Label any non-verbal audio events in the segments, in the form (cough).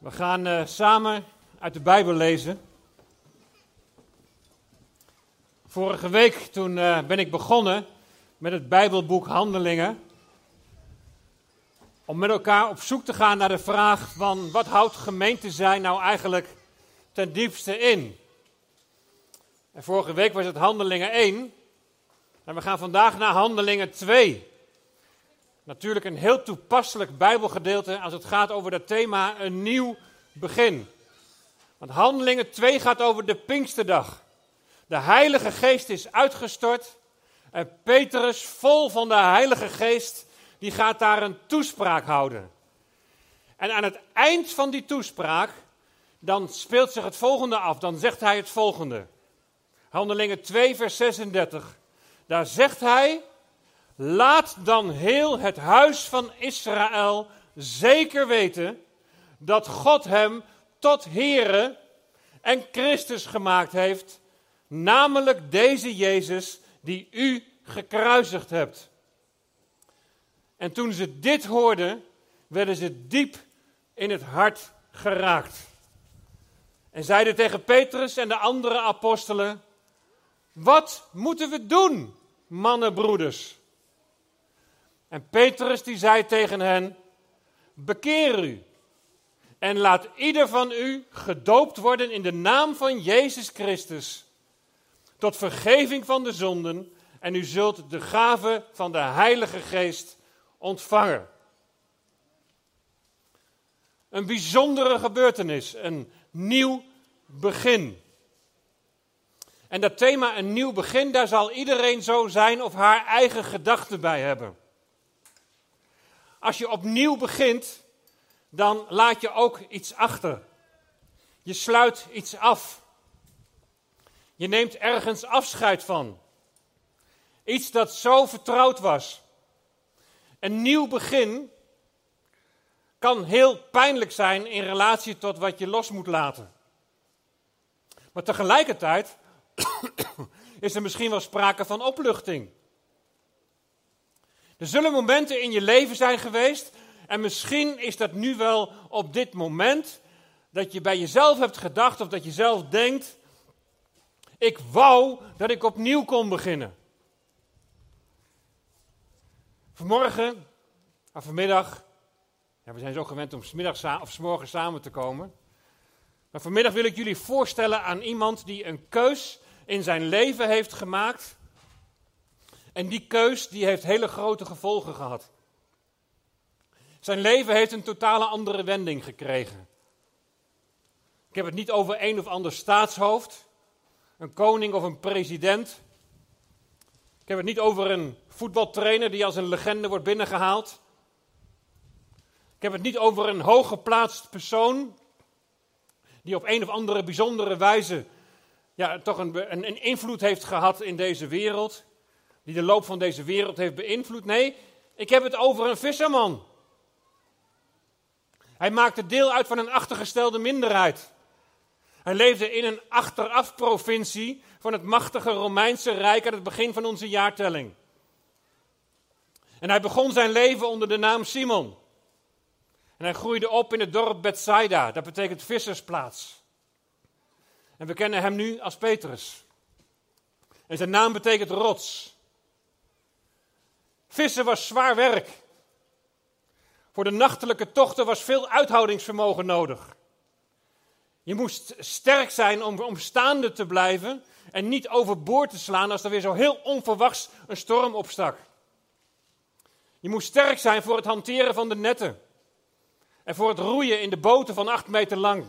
We gaan uh, samen uit de Bijbel lezen. Vorige week toen uh, ben ik begonnen met het Bijbelboek Handelingen. Om met elkaar op zoek te gaan naar de vraag van wat houdt gemeente zijn nou eigenlijk ten diepste in? En vorige week was het Handelingen 1. En we gaan vandaag naar Handelingen 2. Natuurlijk een heel toepasselijk Bijbelgedeelte als het gaat over dat thema een nieuw begin. Want Handelingen 2 gaat over de Pinksterdag. De Heilige Geest is uitgestort en Petrus, vol van de Heilige Geest, die gaat daar een toespraak houden. En aan het eind van die toespraak, dan speelt zich het volgende af. Dan zegt hij het volgende. Handelingen 2, vers 36. Daar zegt hij, Laat dan heel het huis van Israël zeker weten dat God hem tot Here en Christus gemaakt heeft, namelijk deze Jezus die u gekruisigd hebt. En toen ze dit hoorden, werden ze diep in het hart geraakt. En zeiden tegen Petrus en de andere apostelen: Wat moeten we doen, mannenbroeders? En Petrus die zei tegen hen: Bekeer u en laat ieder van u gedoopt worden in de naam van Jezus Christus, tot vergeving van de zonden, en u zult de gave van de Heilige Geest ontvangen. Een bijzondere gebeurtenis, een nieuw begin. En dat thema een nieuw begin, daar zal iedereen zo zijn of haar eigen gedachten bij hebben. Als je opnieuw begint, dan laat je ook iets achter. Je sluit iets af. Je neemt ergens afscheid van. Iets dat zo vertrouwd was. Een nieuw begin kan heel pijnlijk zijn in relatie tot wat je los moet laten. Maar tegelijkertijd (coughs) is er misschien wel sprake van opluchting. Er zullen momenten in je leven zijn geweest, en misschien is dat nu wel op dit moment, dat je bij jezelf hebt gedacht of dat je zelf denkt, ik wou dat ik opnieuw kon beginnen. Vanmorgen, of vanmiddag, ja, we zijn zo gewend om smiddags of s samen te komen. Maar vanmiddag wil ik jullie voorstellen aan iemand die een keus in zijn leven heeft gemaakt en die keus die heeft hele grote gevolgen gehad. Zijn leven heeft een totale andere wending gekregen. Ik heb het niet over een of ander staatshoofd, een koning of een president. Ik heb het niet over een voetbaltrainer die als een legende wordt binnengehaald. Ik heb het niet over een hooggeplaatst persoon die op een of andere bijzondere wijze ja, toch een, een, een invloed heeft gehad in deze wereld die de loop van deze wereld heeft beïnvloed. Nee, ik heb het over een visserman. Hij maakte deel uit van een achtergestelde minderheid. Hij leefde in een achterafprovincie van het machtige Romeinse Rijk aan het begin van onze jaartelling. En hij begon zijn leven onder de naam Simon. En hij groeide op in het dorp Bethsaida, dat betekent vissersplaats. En we kennen hem nu als Petrus. En zijn naam betekent rots. Vissen was zwaar werk. Voor de nachtelijke tochten was veel uithoudingsvermogen nodig. Je moest sterk zijn om, staande te blijven en niet overboord te slaan als er weer zo heel onverwachts een storm opstak. Je moest sterk zijn voor het hanteren van de netten en voor het roeien in de boten van acht meter lang.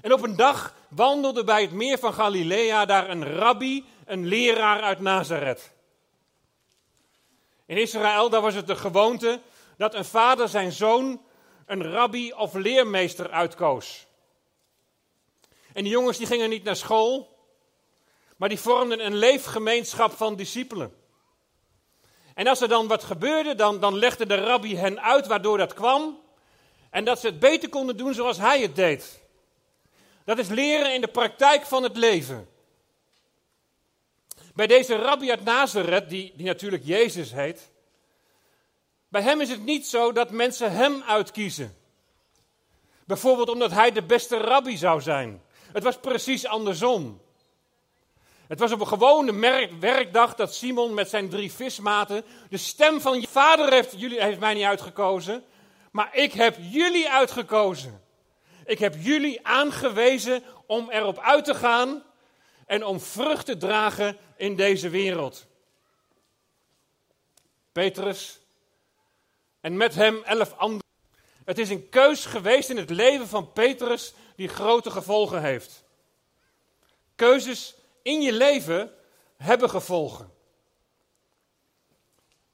En op een dag wandelde bij het meer van Galilea daar een rabbi, een leraar uit Nazareth. In Israël daar was het de gewoonte dat een vader zijn zoon een rabbi of leermeester uitkoos. En die jongens die gingen niet naar school, maar die vormden een leefgemeenschap van discipelen. En als er dan wat gebeurde, dan, dan legde de rabbi hen uit waardoor dat kwam. En dat ze het beter konden doen zoals hij het deed. Dat is leren in de praktijk van het leven. Bij deze rabbi uit Nazareth, die, die natuurlijk Jezus heet, bij hem is het niet zo dat mensen hem uitkiezen. Bijvoorbeeld omdat hij de beste rabbi zou zijn. Het was precies andersom. Het was op een gewone werkdag dat Simon met zijn drie vismaten de stem van je vader heeft, jullie, heeft mij niet uitgekozen, maar ik heb jullie uitgekozen. Ik heb jullie aangewezen om erop uit te gaan en om vrucht te dragen in deze wereld. Petrus en met hem elf anderen. Het is een keus geweest in het leven van Petrus die grote gevolgen heeft. Keuzes in je leven hebben gevolgen.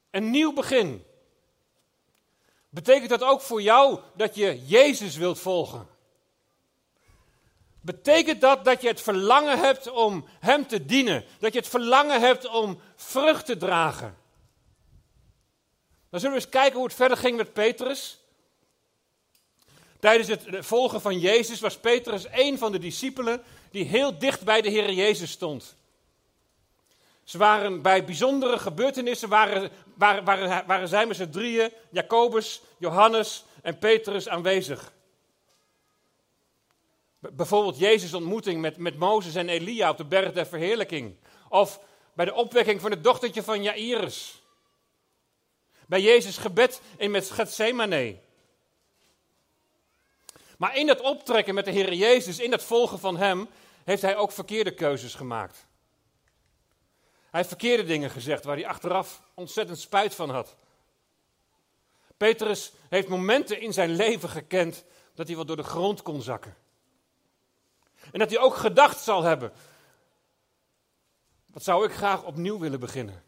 Een nieuw begin. Betekent dat ook voor jou dat je Jezus wilt volgen? Betekent dat dat je het verlangen hebt om Hem te dienen? Dat je het verlangen hebt om vrucht te dragen? Dan zullen we eens kijken hoe het verder ging met Petrus. Tijdens het volgen van Jezus was Petrus een van de discipelen die heel dicht bij de Heer Jezus stond. Ze waren bij bijzondere gebeurtenissen, waren, waren, waren, waren zij met z'n drieën, Jacobus, Johannes en Petrus aanwezig. Bijvoorbeeld Jezus' ontmoeting met, met Mozes en Elia op de berg der verheerlijking. Of bij de opwekking van het dochtertje van Jairus. Bij Jezus' gebed in met Gethsemane. Maar in dat optrekken met de Heer Jezus, in dat volgen van Hem, heeft hij ook verkeerde keuzes gemaakt. Hij heeft verkeerde dingen gezegd waar hij achteraf ontzettend spijt van had. Petrus heeft momenten in zijn leven gekend dat hij wat door de grond kon zakken. En dat hij ook gedacht zal hebben, wat zou ik graag opnieuw willen beginnen.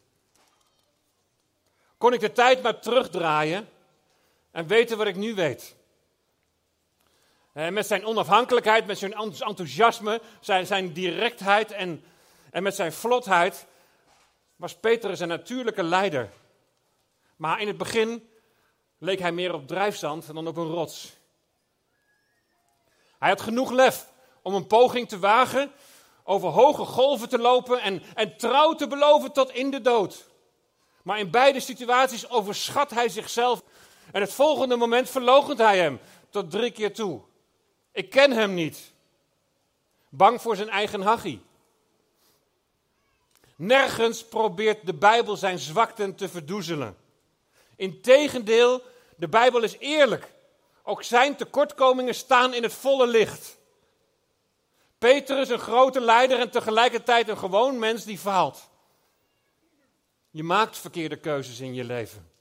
Kon ik de tijd maar terugdraaien en weten wat ik nu weet. En met zijn onafhankelijkheid, met zijn enthousiasme, zijn, zijn directheid en, en met zijn vlotheid was Petrus een natuurlijke leider. Maar in het begin leek hij meer op drijfzand dan op een rots. Hij had genoeg lef om een poging te wagen, over hoge golven te lopen en, en trouw te beloven tot in de dood. Maar in beide situaties overschat hij zichzelf en het volgende moment verloochent hij hem tot drie keer toe. Ik ken hem niet. Bang voor zijn eigen hachie. Nergens probeert de Bijbel zijn zwakten te verdoezelen. Integendeel, de Bijbel is eerlijk. Ook zijn tekortkomingen staan in het volle licht. Petrus, een grote leider en tegelijkertijd een gewoon mens die faalt. Je maakt verkeerde keuzes in je leven.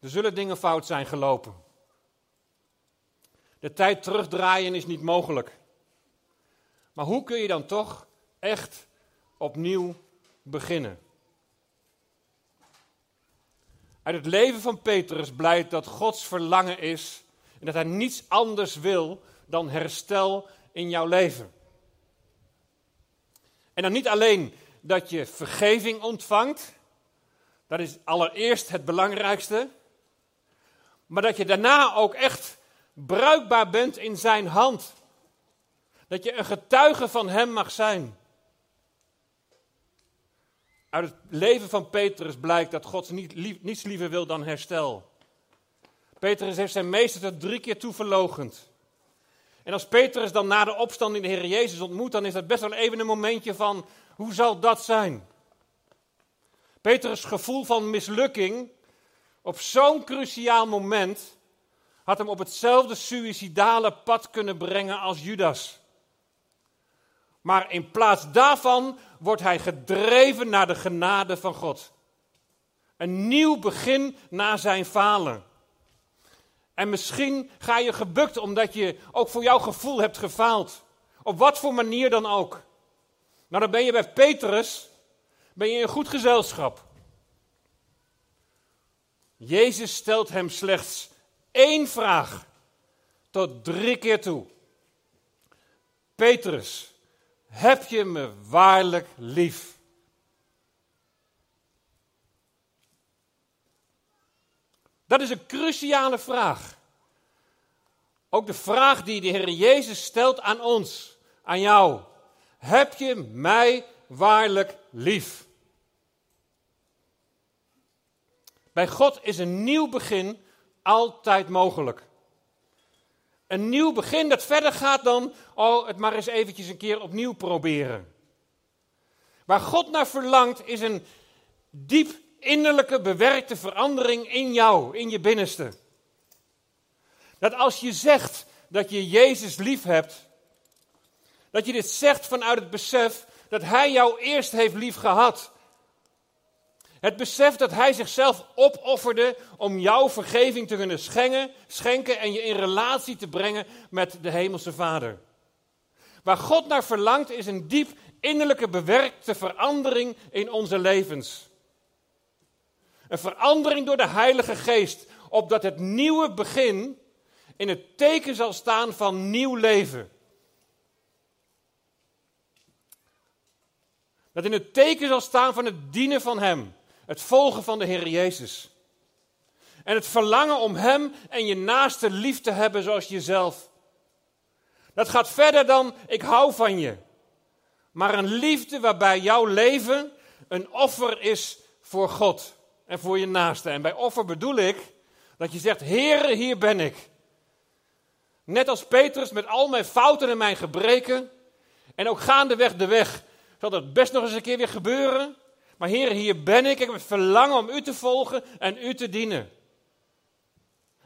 Er zullen dingen fout zijn gelopen. De tijd terugdraaien is niet mogelijk. Maar hoe kun je dan toch echt opnieuw beginnen? Uit het leven van Petrus blijkt dat Gods verlangen is en dat hij niets anders wil dan herstel in jouw leven. En dan niet alleen dat je vergeving ontvangt, dat is allereerst het belangrijkste, maar dat je daarna ook echt bruikbaar bent in zijn hand. Dat je een getuige van hem mag zijn. Uit het leven van Petrus blijkt dat God niet, niets liever wil dan herstel. Petrus heeft zijn meester tot drie keer toe verlogend. En als Petrus dan na de opstanding de Heer Jezus ontmoet, dan is dat best wel even een momentje van, hoe zal dat zijn? Petrus' gevoel van mislukking op zo'n cruciaal moment had hem op hetzelfde suïcidale pad kunnen brengen als Judas. Maar in plaats daarvan wordt hij gedreven naar de genade van God. Een nieuw begin na zijn falen. En misschien ga je gebukt omdat je ook voor jouw gevoel hebt gefaald. Op wat voor manier dan ook. Nou, dan ben je bij Petrus, ben je in goed gezelschap. Jezus stelt hem slechts één vraag tot drie keer toe. Petrus, heb je me waarlijk lief? Dat is een cruciale vraag. Ook de vraag die de Heer Jezus stelt aan ons, aan jou. Heb je mij waarlijk lief? Bij God is een nieuw begin altijd mogelijk. Een nieuw begin dat verder gaat dan, oh, het maar eens eventjes een keer opnieuw proberen. Waar God naar verlangt is een diep innerlijke bewerkte verandering in jou, in je binnenste. Dat als je zegt dat je Jezus lief hebt, dat je dit zegt vanuit het besef dat Hij jou eerst heeft lief gehad. Het besef dat Hij zichzelf opofferde om jouw vergeving te kunnen schenken, schenken en je in relatie te brengen met de Hemelse Vader. Waar God naar verlangt is een diep innerlijke bewerkte verandering in onze levens. Een verandering door de Heilige Geest, opdat het nieuwe begin in het teken zal staan van nieuw leven. Dat in het teken zal staan van het dienen van Hem, het volgen van de Heer Jezus. En het verlangen om Hem en je naaste lief te hebben zoals jezelf. Dat gaat verder dan ik hou van je. Maar een liefde waarbij jouw leven een offer is voor God en voor je naaste. En bij offer bedoel ik dat je zegt, Heere, hier ben ik. Net als Petrus met al mijn fouten en mijn gebreken. En ook gaandeweg de weg zal dat best nog eens een keer weer gebeuren. Maar Heer, hier ben ik. Ik heb het verlangen om u te volgen en u te dienen.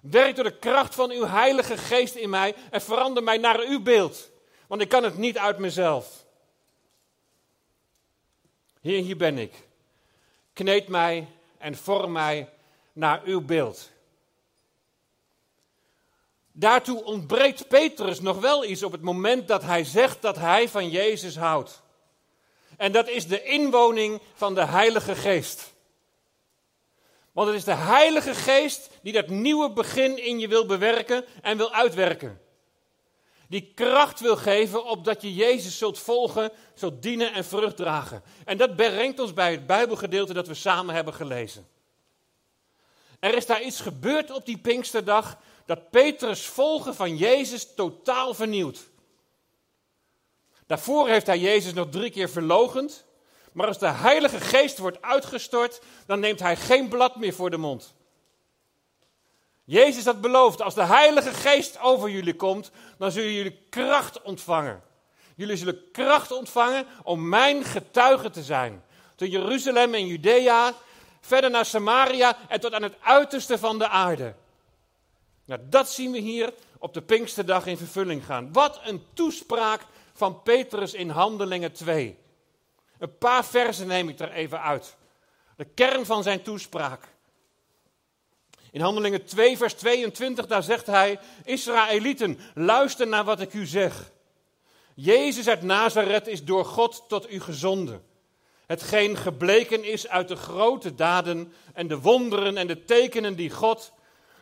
Werk door de kracht van uw Heilige Geest in mij en verander mij naar uw beeld. Want ik kan het niet uit mezelf. Heer, hier ben ik. Kneed mij en vorm mij naar uw beeld. Daartoe ontbreekt Petrus nog wel iets op het moment dat hij zegt dat hij van Jezus houdt. En dat is de inwoning van de Heilige Geest. Want het is de Heilige Geest die dat nieuwe begin in je wil bewerken en wil uitwerken. Die kracht wil geven opdat je Jezus zult volgen, zult dienen en vrucht dragen. En dat brengt ons bij het Bijbelgedeelte dat we samen hebben gelezen. Er is daar iets gebeurd op die Pinksterdag dat Petrus volgen van Jezus totaal vernieuwt. Daarvoor heeft hij Jezus nog drie keer verlogend. Maar als de Heilige Geest wordt uitgestort, dan neemt hij geen blad meer voor de mond. Jezus had beloofd, als de Heilige Geest over jullie komt, dan zullen jullie kracht ontvangen. Jullie zullen kracht ontvangen om mijn getuige te zijn. Tot Jeruzalem en Judea, verder naar Samaria en tot aan het uiterste van de aarde. Nou, dat zien we hier op de Pinksterdag in vervulling gaan. Wat een toespraak van Petrus in Handelingen 2. Een paar versen neem ik er even uit. De kern van zijn toespraak. In Handelingen 2, vers 22, daar zegt hij: Israëlieten, luister naar wat ik u zeg. Jezus uit Nazareth is door God tot u gezonden. Hetgeen gebleken is uit de grote daden en de wonderen en de tekenen die God,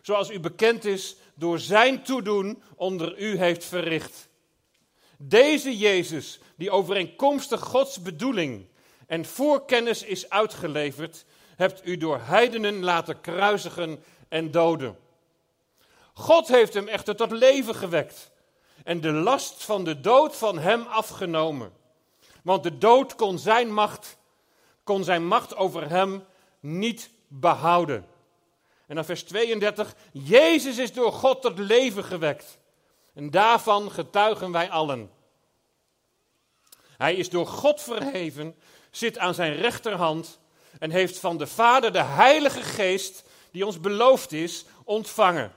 zoals u bekend is, door zijn toedoen onder u heeft verricht. Deze Jezus, die overeenkomstig Gods bedoeling en voorkennis is uitgeleverd, hebt u door heidenen laten kruisigen en doden. God heeft hem echter tot leven gewekt en de last van de dood van hem afgenomen. Want de dood kon zijn macht, kon zijn macht over hem niet behouden. En dan vers 32, Jezus is door God tot leven gewekt. En daarvan getuigen wij allen. Hij is door God verheven, zit aan zijn rechterhand en heeft van de Vader de Heilige Geest, die ons beloofd is, ontvangen.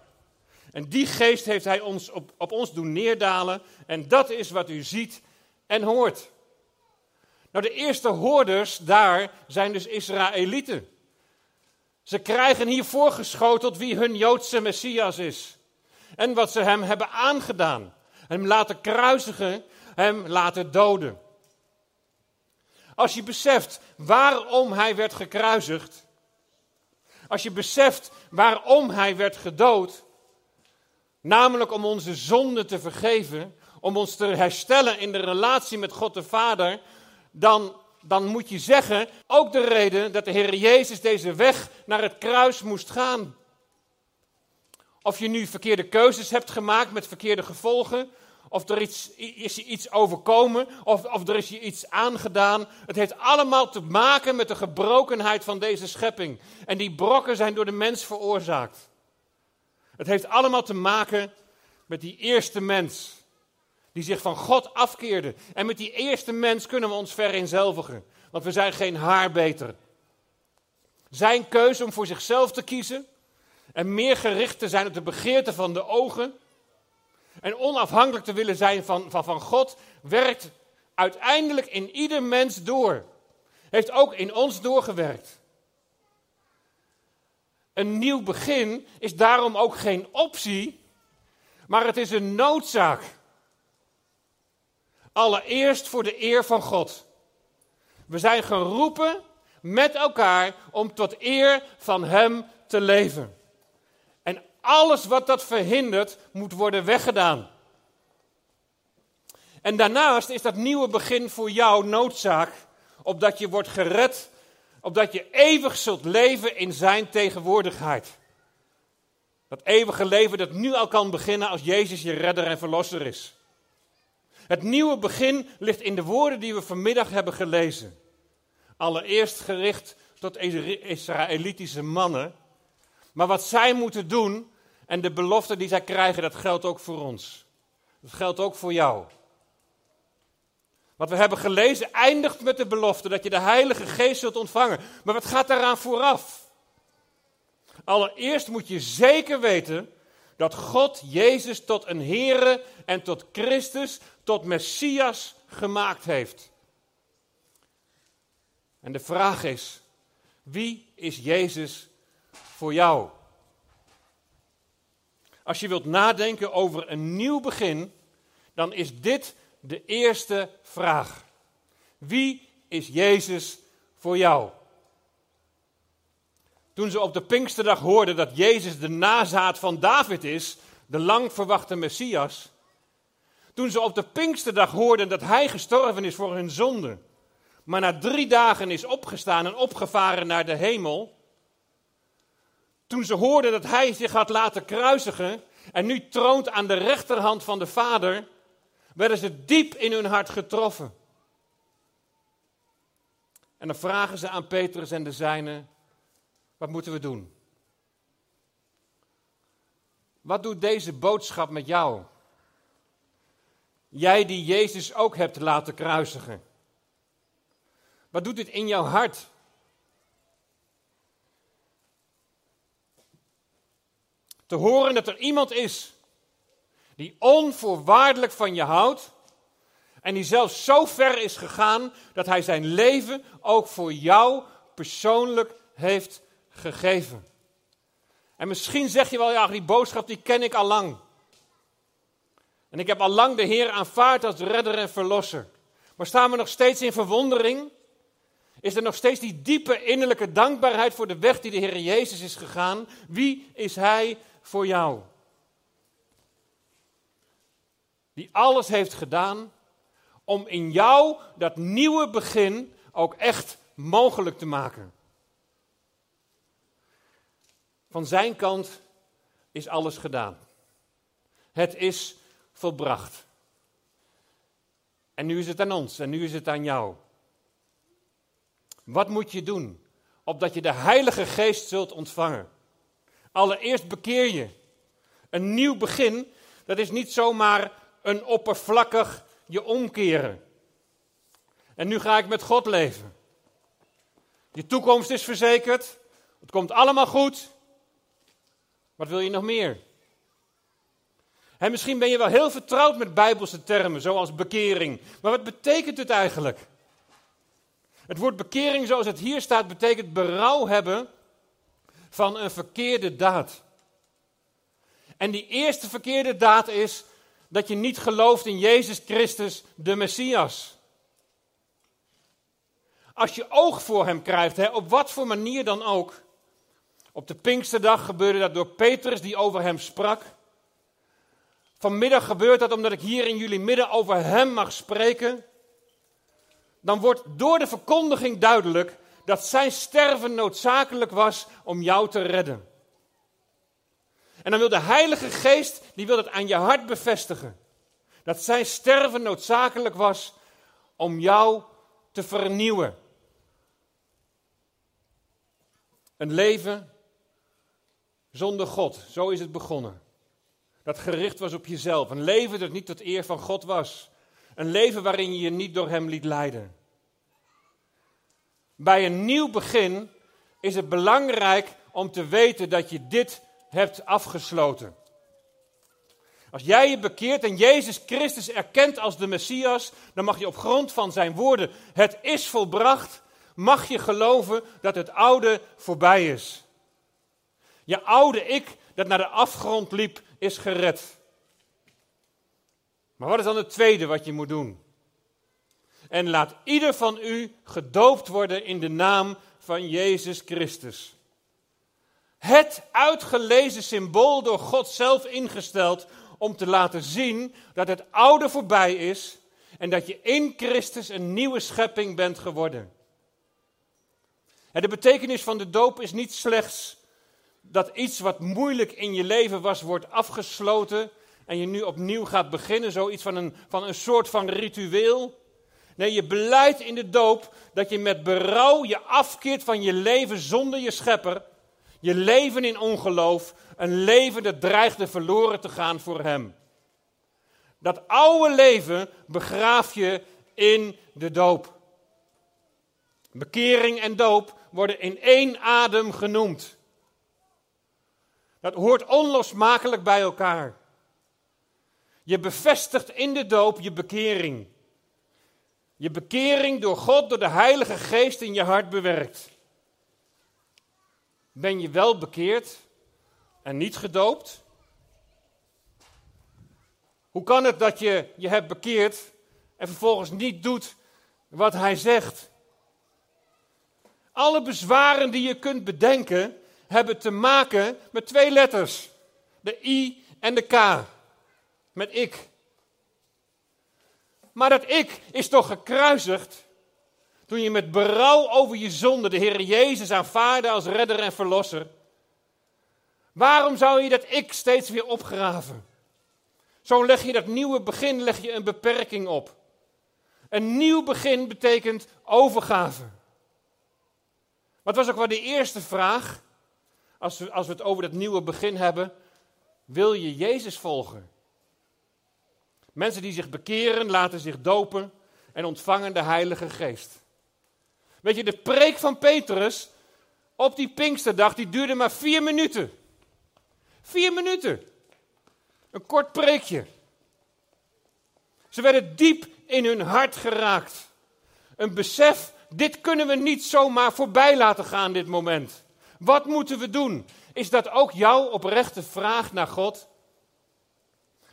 En die geest heeft hij ons op, op ons doen neerdalen en dat is wat u ziet en hoort. Nou, de eerste hoorders daar zijn dus Israëlieten. Ze krijgen hier voorgeschoteld wie hun Joodse Messias is. En wat ze hem hebben aangedaan. Hem laten kruisigen, hem laten doden. Als je beseft waarom hij werd gekruisigd. Als je beseft waarom hij werd gedood. Namelijk om onze zonde te vergeven. Om ons te herstellen in de relatie met God de Vader. Dan, dan moet je zeggen, ook de reden dat de Heer Jezus deze weg naar het kruis moest gaan. Of je nu verkeerde keuzes hebt gemaakt met verkeerde gevolgen of er iets, is je iets overkomen, of, of er is je iets aangedaan. Het heeft allemaal te maken met de gebrokenheid van deze schepping. En die brokken zijn door de mens veroorzaakt. Het heeft allemaal te maken met die eerste mens die zich van God afkeerde. En met die eerste mens kunnen we ons vereenzelvigen, want we zijn geen haar beter. Zijn keuze om voor zichzelf te kiezen en meer gericht te zijn op de begeerte van de ogen en onafhankelijk te willen zijn van, van, van God, werkt uiteindelijk in ieder mens door. Heeft ook in ons doorgewerkt. Een nieuw begin is daarom ook geen optie, maar het is een noodzaak. Allereerst voor de eer van God. We zijn geroepen met elkaar om tot eer van Hem te leven. Alles wat dat verhindert, moet worden weggedaan. En daarnaast is dat nieuwe begin voor jou noodzaak, opdat je wordt gered, opdat je eeuwig zult leven in Zijn tegenwoordigheid. Dat eeuwige leven dat nu al kan beginnen als Jezus je redder en verlosser is. Het nieuwe begin ligt in de woorden die we vanmiddag hebben gelezen. Allereerst gericht tot Israëlitische mannen. Maar wat zij moeten doen en de belofte die zij krijgen, dat geldt ook voor ons. Dat geldt ook voor jou. Wat we hebben gelezen eindigt met de belofte dat je de Heilige Geest zult ontvangen. Maar wat gaat daaraan vooraf? Allereerst moet je zeker weten dat God Jezus tot een Here en tot Christus, tot Messias gemaakt heeft. En de vraag is, wie is Jezus voor jou? Als je wilt nadenken over een nieuw begin, dan is dit de eerste vraag. Wie is Jezus voor jou? Toen ze op de Pinksterdag hoorden dat Jezus de nazaat van David is, de lang verwachte Messias. Toen ze op de Pinksterdag hoorden dat hij gestorven is voor hun zonde, maar na drie dagen is opgestaan en opgevaren naar de hemel. Toen ze hoorden dat hij zich had laten kruisigen en nu troont aan de rechterhand van de Vader, werden ze diep in hun hart getroffen. En dan vragen ze aan Petrus en de zijnen, wat moeten we doen? Wat doet deze boodschap met jou? Jij die Jezus ook hebt laten kruisigen. Wat doet dit in jouw hart? Te horen dat er iemand is die onvoorwaardelijk van je houdt en die zelfs zo ver is gegaan dat hij zijn leven ook voor jou persoonlijk heeft gegeven. En misschien zeg je wel, ja, die boodschap die ken ik al lang. En ik heb al lang de Heer aanvaard als redder en verlosser. Maar staan we nog steeds in verwondering? Is er nog steeds die diepe innerlijke dankbaarheid voor de weg die de Heer Jezus is gegaan? Wie is Hij voor jou? Die alles heeft gedaan om in jou dat nieuwe begin ook echt mogelijk te maken. Van zijn kant is alles gedaan. Het is volbracht. En nu is het aan ons en nu is het aan jou. Wat moet je doen? Opdat je de Heilige Geest zult ontvangen. Allereerst bekeer je. Een nieuw begin, dat is niet zomaar een oppervlakkig je omkeren. En nu ga ik met God leven. Je toekomst is verzekerd. Het komt allemaal goed. Wat wil je nog meer? En misschien ben je wel heel vertrouwd met bijbelse termen, zoals bekering. Maar wat betekent het eigenlijk? Het woord bekering, zoals het hier staat, betekent berouw hebben van een verkeerde daad. En die eerste verkeerde daad is dat je niet gelooft in Jezus Christus, de Messias. Als je oog voor hem krijgt, hè, op wat voor manier dan ook. Op de Pinksterdag gebeurde dat door Petrus, die over hem sprak. Vanmiddag gebeurt dat omdat ik hier in jullie midden over hem mag spreken. Dan wordt door de verkondiging duidelijk dat zijn sterven noodzakelijk was om jou te redden. En dan wil de Heilige Geest, die wil het aan je hart bevestigen. Dat zijn sterven noodzakelijk was om jou te vernieuwen. Een leven zonder God, zo is het begonnen. dat gericht was op jezelf. Een leven dat niet tot eer van God was. Een leven waarin je je niet door Hem liet leiden. Bij een nieuw begin is het belangrijk om te weten dat je dit hebt afgesloten. Als jij je bekeert en Jezus Christus erkent als de Messias, dan mag je op grond van zijn woorden, het is volbracht, mag je geloven dat het oude voorbij is. Je oude ik dat naar de afgrond liep, is gered. Maar wat is dan het tweede wat je moet doen? En laat ieder van u gedoopt worden in de naam van Jezus Christus. Het uitgelezen symbool door God zelf ingesteld om te laten zien dat het oude voorbij is en dat je in Christus een nieuwe schepping bent geworden. En de betekenis van de doop is niet slechts dat iets wat moeilijk in je leven was, wordt afgesloten en je nu opnieuw gaat beginnen, zoiets van een, van een soort van ritueel. Nee, je beleidt in de doop dat je met berouw je afkeert van je leven zonder je schepper, je leven in ongeloof, een leven dat dreigde verloren te gaan voor hem. Dat oude leven begraaf je in de doop. Bekering en doop worden in één adem genoemd. Dat hoort onlosmakelijk bij elkaar. Je bevestigt in de doop je bekering. Je bekering door God, door de Heilige Geest in je hart bewerkt. Ben je wel bekeerd en niet gedoopt? Hoe kan het dat je je hebt bekeerd en vervolgens niet doet wat hij zegt? Alle bezwaren die je kunt bedenken hebben te maken met twee letters: de I en de K. Met ik. Maar dat ik is toch gekruisigd toen je met berouw over je zonde de Heer Jezus aanvaarde als redder en verlosser. Waarom zou je dat ik steeds weer opgraven? Zo leg je dat nieuwe begin, leg je een beperking op. Een nieuw begin betekent overgave. Wat was ook wel de eerste vraag, als we, als we het over dat nieuwe begin hebben? Wil je Jezus volgen? Mensen die zich bekeren, laten zich dopen en ontvangen de Heilige Geest. Weet je, de preek van Petrus op die Pinksterdag, die duurde maar vier minuten. Vier minuten. Een kort preekje. Ze werden diep in hun hart geraakt. Een besef, dit kunnen we niet zomaar voorbij laten gaan, dit moment. Wat moeten we doen? Is dat ook jouw oprechte vraag naar God?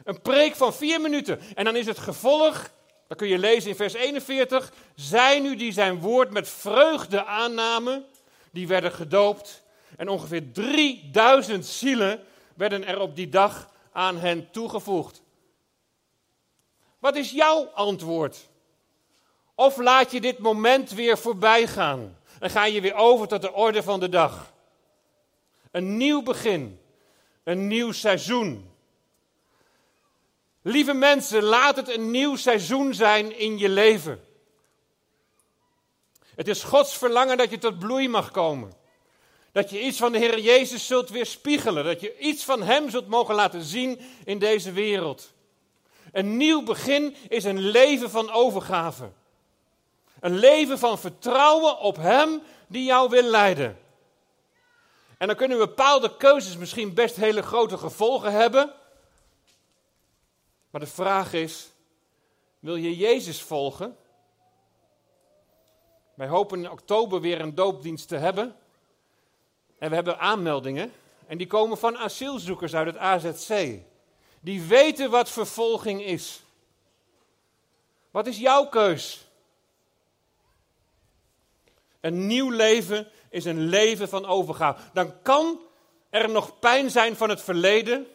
Een preek van vier minuten. En dan is het gevolg, dat kun je lezen in vers 41. Zij nu die zijn woord met vreugde aannamen, die werden gedoopt. En ongeveer 3000 zielen werden er op die dag aan hen toegevoegd. Wat is jouw antwoord? Of laat je dit moment weer voorbij gaan en ga je weer over tot de orde van de dag? Een nieuw begin, een nieuw seizoen. Lieve mensen, laat het een nieuw seizoen zijn in je leven. Het is Gods verlangen dat je tot bloei mag komen. Dat je iets van de Heer Jezus zult weerspiegelen. Dat je iets van Hem zult mogen laten zien in deze wereld. Een nieuw begin is een leven van overgave. Een leven van vertrouwen op Hem die jou wil leiden. En dan kunnen bepaalde keuzes misschien best hele grote gevolgen hebben. Maar de vraag is: wil je Jezus volgen? Wij hopen in oktober weer een doopdienst te hebben. En we hebben aanmeldingen. En die komen van asielzoekers uit het AZC. Die weten wat vervolging is. Wat is jouw keus? Een nieuw leven is een leven van overgave. Dan kan er nog pijn zijn van het verleden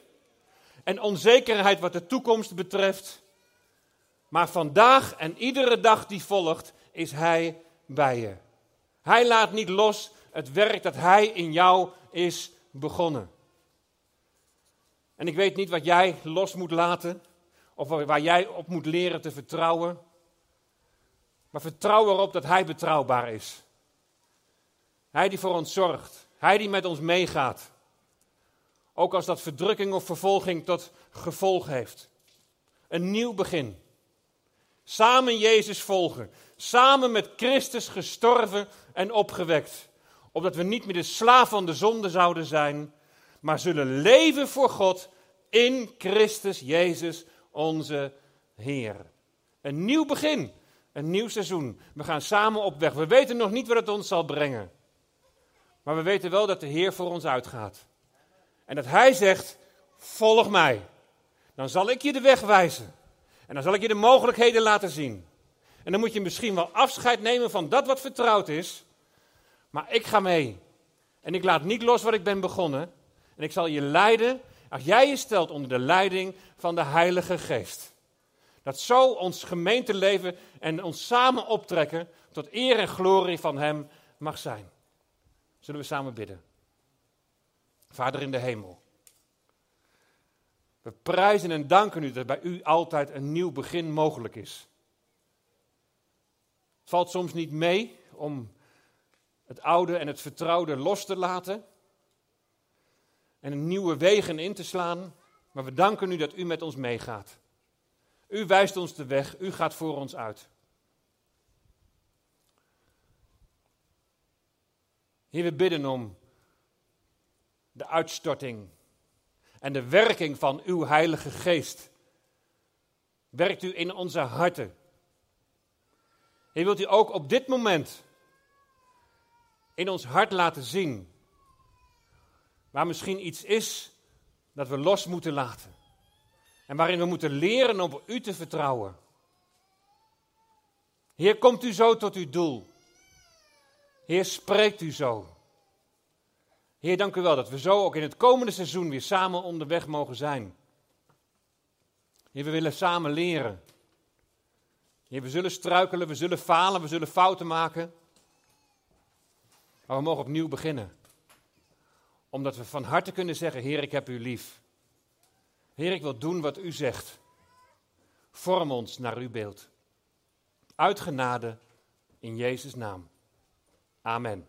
en onzekerheid wat de toekomst betreft. Maar vandaag en iedere dag die volgt, is Hij bij je. Hij laat niet los het werk dat Hij in jou is begonnen. En ik weet niet wat jij los moet laten, of waar jij op moet leren te vertrouwen. Maar vertrouw erop dat Hij betrouwbaar is. Hij die voor ons zorgt. Hij die met ons meegaat. Ook als dat verdrukking of vervolging tot gevolg heeft. Een nieuw begin. Samen Jezus volgen. Samen met Christus gestorven en opgewekt. Opdat we niet meer de slaaf van de zonde zouden zijn, maar zullen leven voor God in Christus Jezus onze Heer. Een nieuw begin, een nieuw seizoen. We gaan samen op weg. We weten nog niet wat het ons zal brengen. Maar we weten wel dat de Heer voor ons uitgaat. En dat Hij zegt: Volg mij. Dan zal ik je de weg wijzen. En dan zal ik je de mogelijkheden laten zien. En dan moet je misschien wel afscheid nemen van dat wat vertrouwd is. Maar ik ga mee. En ik laat niet los wat ik ben begonnen. En ik zal je leiden als jij je stelt onder de leiding van de Heilige Geest. Dat zo ons gemeenteleven en ons samen optrekken tot eer en glorie van Hem mag zijn. Zullen we samen bidden? Vader in de hemel. We prijzen en danken u dat bij u altijd een nieuw begin mogelijk is. Het valt soms niet mee om het oude en het vertrouwde los te laten en een nieuwe wegen in te slaan, maar we danken u dat u met ons meegaat. U wijst ons de weg, u gaat voor ons uit. Heer, we bidden om de uitstorting en de werking van uw Heilige Geest. Werkt u in onze harten. Heer, wilt u ook op dit moment in ons hart laten zien waar misschien iets is dat we los moeten laten. En waarin we moeten leren om op u te vertrouwen. Heer, komt u zo tot uw doel. Heer, spreekt u zo. Heer, dank u wel dat we zo ook in het komende seizoen weer samen onderweg mogen zijn. Heer, we willen samen leren. Heer, we zullen struikelen, we zullen falen, we zullen fouten maken. Maar we mogen opnieuw beginnen. Omdat we van harte kunnen zeggen, Heer, ik heb u lief. Heer, ik wil doen wat u zegt. Vorm ons naar uw beeld. Uit genade in Jezus' naam. Amen.